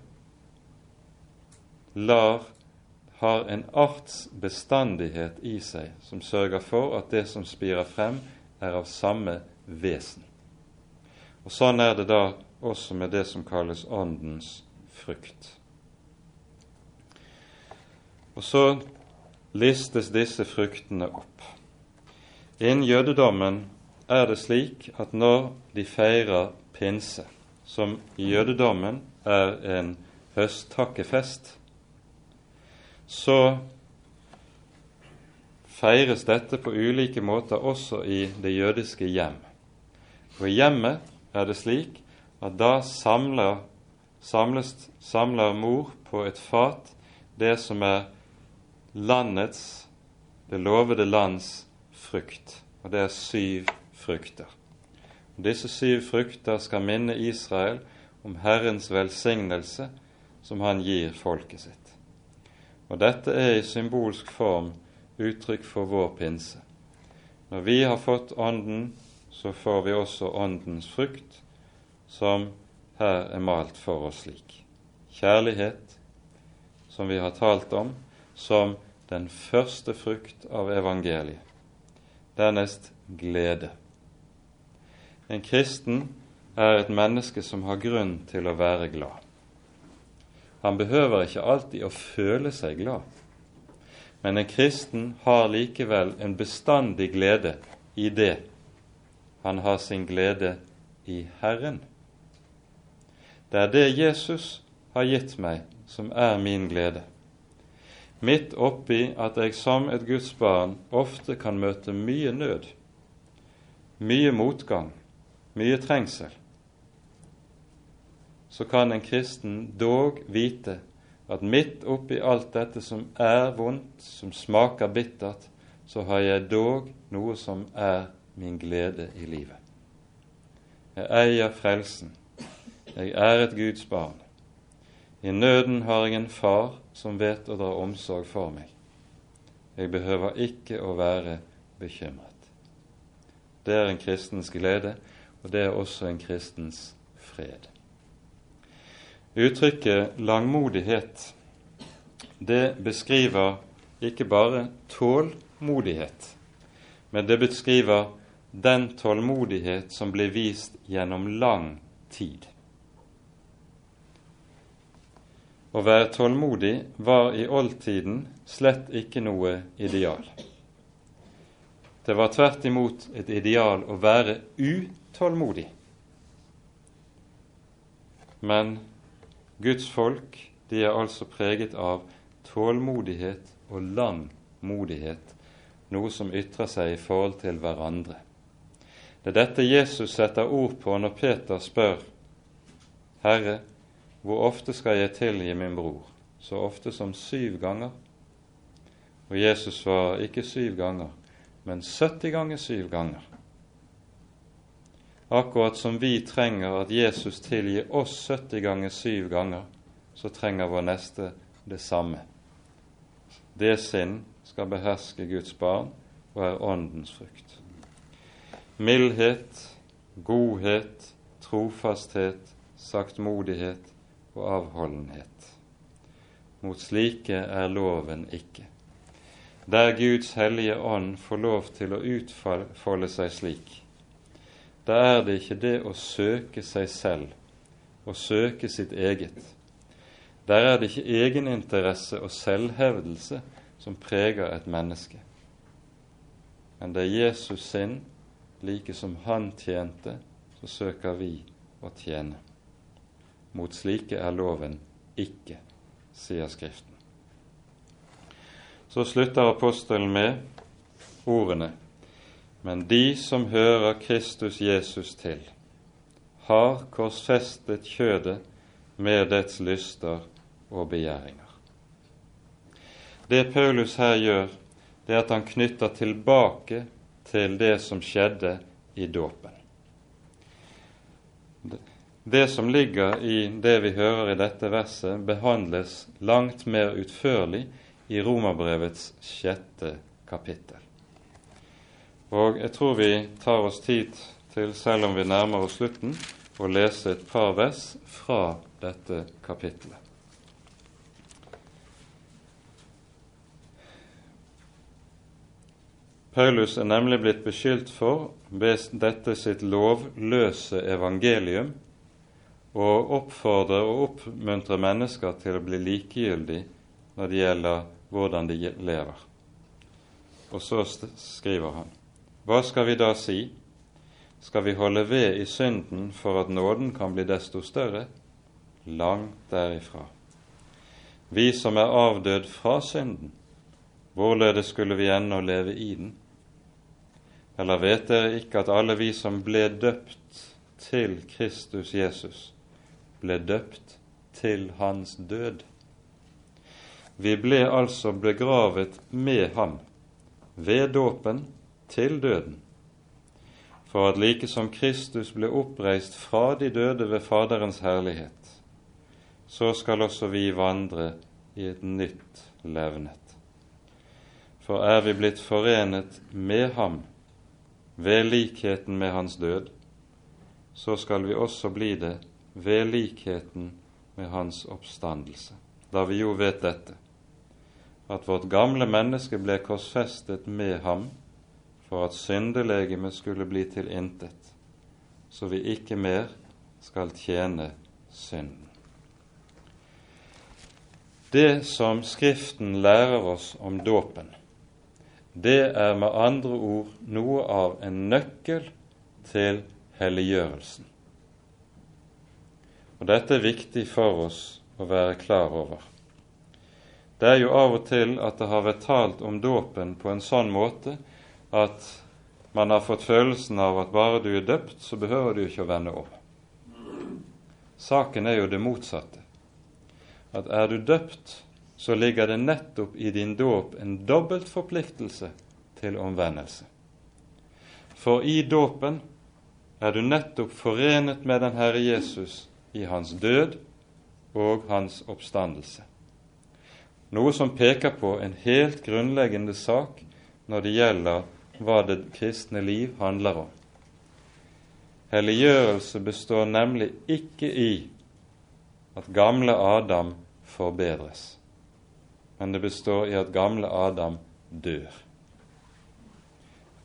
lar har en artsbestandighet i seg som sørger for at det som spirer frem, er av samme vesen. Og Sånn er det da også med det som kalles åndens frukt. Og så listes disse fruktene opp. Innen jødedommen er det slik at når de feirer pinse, som i jødedommen er en høsttakkefest, så feires dette på ulike måter også i det jødiske hjem. Og i hjemmet er det slik at da samler, samles, samler mor på et fat det som er landets, det lovede lands frukt. Og det er syv frukter. Og disse syv frukter skal minne Israel om Herrens velsignelse som han gir folket sitt. Og dette er i symbolsk form uttrykk for vår pinse. Når vi har fått Ånden, så får vi også Åndens frukt, som her er malt for oss slik. Kjærlighet, som vi har talt om, som den første frukt av evangeliet. Dernest glede. En kristen er et menneske som har grunn til å være glad. Han behøver ikke alltid å føle seg glad. Men en kristen har likevel en bestandig glede i det han har sin glede i Herren. Det er det Jesus har gitt meg, som er min glede. Midt oppi at jeg som et Guds barn ofte kan møte mye nød, mye motgang, mye trengsel, så kan en kristen dog vite at midt oppi alt dette som er vondt, som smaker bittert, så har jeg dog noe som er min glede i livet. Jeg eier frelsen. Jeg er et Guds barn. I nøden har jeg en far som vet å dra omsorg for meg. Jeg behøver ikke å være bekymret. Det er en kristens glede, og det er også en kristens fred. Uttrykket langmodighet det beskriver ikke bare tålmodighet, men det beskriver den tålmodighet som ble vist gjennom lang tid. Å være tålmodig var i oldtiden slett ikke noe ideal. Det var tvert imot et ideal å være utålmodig. Men Guds folk de er altså preget av tålmodighet og langmodighet, noe som ytrer seg i forhold til hverandre. Det er dette Jesus setter ord på når Peter spør Herre, hvor ofte skal jeg tilgi min bror? Så ofte som syv ganger? Og Jesus svarer ikke syv ganger, men 70 ganger syv ganger. Akkurat som vi trenger at Jesus tilgir oss 70 ganger syv ganger, så trenger vår neste det samme. Det sinn skal beherske Guds barn og er åndens frukt. Mildhet, godhet, trofasthet, saktmodighet og avholdenhet. Mot slike er loven ikke. Der Guds hellige ånd får lov til å utfolde seg slik, da er det ikke det å søke seg selv, å søke sitt eget. Der er det ikke egeninteresse og selvhevdelse som preger et menneske. Men det er Jesus sinn, like som han tjente, så søker vi å tjene. Mot slike er loven ikke, sier Skriften. Så slutter apostelen med ordene men de som hører Kristus Jesus til, har korsfestet kjødet med dets lyster og begjæringer. Det Paulus her gjør, det er at han knytter tilbake til det som skjedde i dåpen. Det som ligger i det vi hører i dette verset, behandles langt mer utførlig i Romerbrevets sjette kapittel. Og jeg tror vi tar oss tid til, selv om vi nærmer oss slutten, å lese et par vers fra dette kapittelet. Paulus er nemlig blitt beskyldt for ved dette sitt lovløse evangelium å oppfordre og oppmuntre mennesker til å bli likegyldig når det gjelder hvordan de lever. Og så skriver han hva skal vi da si? Skal vi holde ved i synden for at nåden kan bli desto større? Langt derifra. Vi som er avdød fra synden, hvorledes skulle vi ennå leve i den? Eller vet dere ikke at alle vi som ble døpt til Kristus Jesus, ble døpt til hans død? Vi ble altså begravet med ham ved dåpen til døden, for at like som Kristus ble oppreist fra de døde ved Faderens herlighet, så skal også vi vandre i et nytt levnet. For er vi blitt forenet med ham ved likheten med hans død, så skal vi også bli det ved likheten med hans oppstandelse. Da vi jo vet dette, at vårt gamle menneske ble korsfestet med ham for at syndelegemet skulle bli til intet, så vi ikke mer skal tjene synden. Det som Skriften lærer oss om dåpen, det er med andre ord noe av en nøkkel til helliggjørelsen. Og Dette er viktig for oss å være klar over. Det er jo av og til at det har vært talt om dåpen på en sånn måte at man har fått følelsen av at bare du er døpt, så behøver du ikke å vende om. Saken er jo det motsatte. At er du døpt, så ligger det nettopp i din dåp en dobbelt forpliktelse til omvendelse. For i dåpen er du nettopp forenet med den Herre Jesus i hans død og hans oppstandelse. Noe som peker på en helt grunnleggende sak når det gjelder hva det kristne liv handler om. Helliggjørelse består nemlig ikke i at gamle Adam forbedres, men det består i at gamle Adam dør.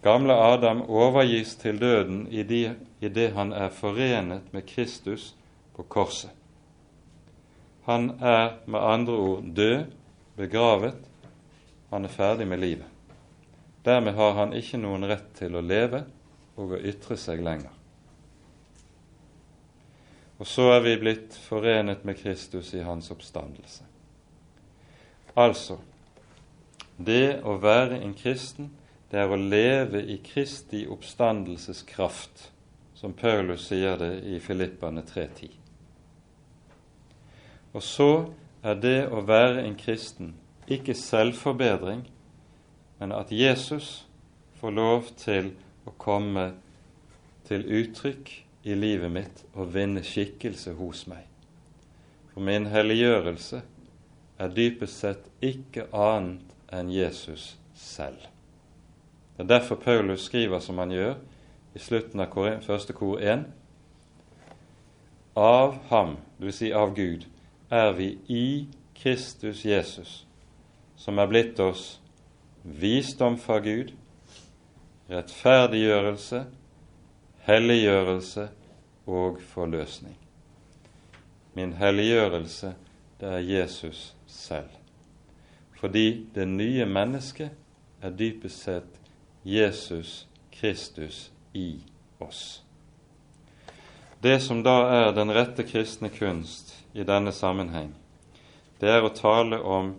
Gamle Adam overgis til døden i det han er forenet med Kristus på korset. Han er med andre ord død, begravet, han er ferdig med livet. Dermed har han ikke noen rett til å leve og å ytre seg lenger. Og så er vi blitt forenet med Kristus i hans oppstandelse. Altså, det å være en kristen det er å leve i Kristi oppstandelseskraft, som Paulus sier det i Filippane 3.10. Og så er det å være en kristen ikke selvforbedring, men at Jesus får lov til å komme til uttrykk i livet mitt og vinne skikkelse hos meg. For min helliggjørelse er dypest sett ikke annet enn Jesus selv. Det er derfor Paulus skriver som han gjør i slutten av første kor 1. Av ham, dvs. Si av Gud, er vi i Kristus Jesus, som er blitt oss visdom fra Gud, rettferdiggjørelse, helliggjørelse og forløsning. Min helliggjørelse, det er Jesus selv. Fordi det nye mennesket er dypest sett Jesus Kristus i oss. Det som da er den rette kristne kunst i denne sammenheng, det er å tale om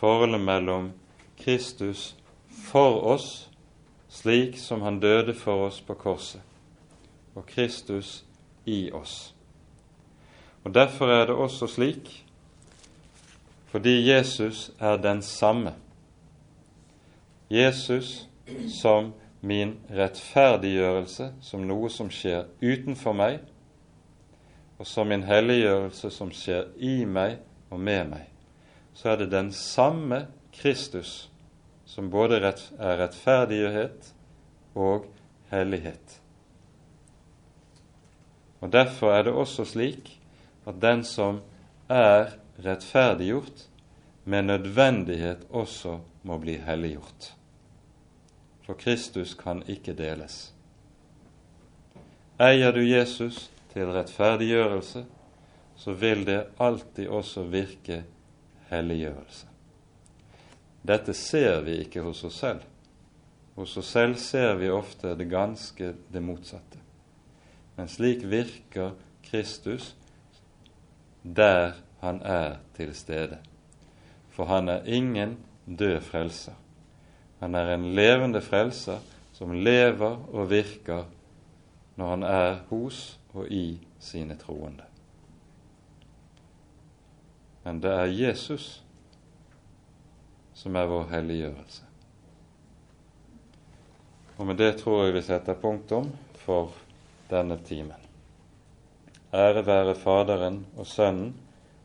forholdet mellom Kristus for oss, slik som han døde for oss på korset, og Kristus i oss. Og Derfor er det også slik, fordi Jesus er den samme. Jesus som min rettferdiggjørelse, som noe som skjer utenfor meg, og som min helliggjørelse som skjer i meg og med meg, så er det den samme Kristus som både er rettferdighet og hellighet. Og Derfor er det også slik at den som er rettferdiggjort, med nødvendighet også må bli helliggjort for Kristus kan ikke deles. Eier du Jesus til rettferdiggjørelse, så vil det alltid også virke helliggjørelse. Dette ser vi ikke hos oss selv. Hos oss selv ser vi ofte det ganske det motsatte. Men slik virker Kristus der han er til stede. For han er ingen død frelser. Han er en levende frelser som lever og virker når han er hos og i sine troende. Men det er Jesus som er vår helliggjørelse. Og med det tror jeg vi setter punktum for denne timen. Ære være Faderen og Sønnen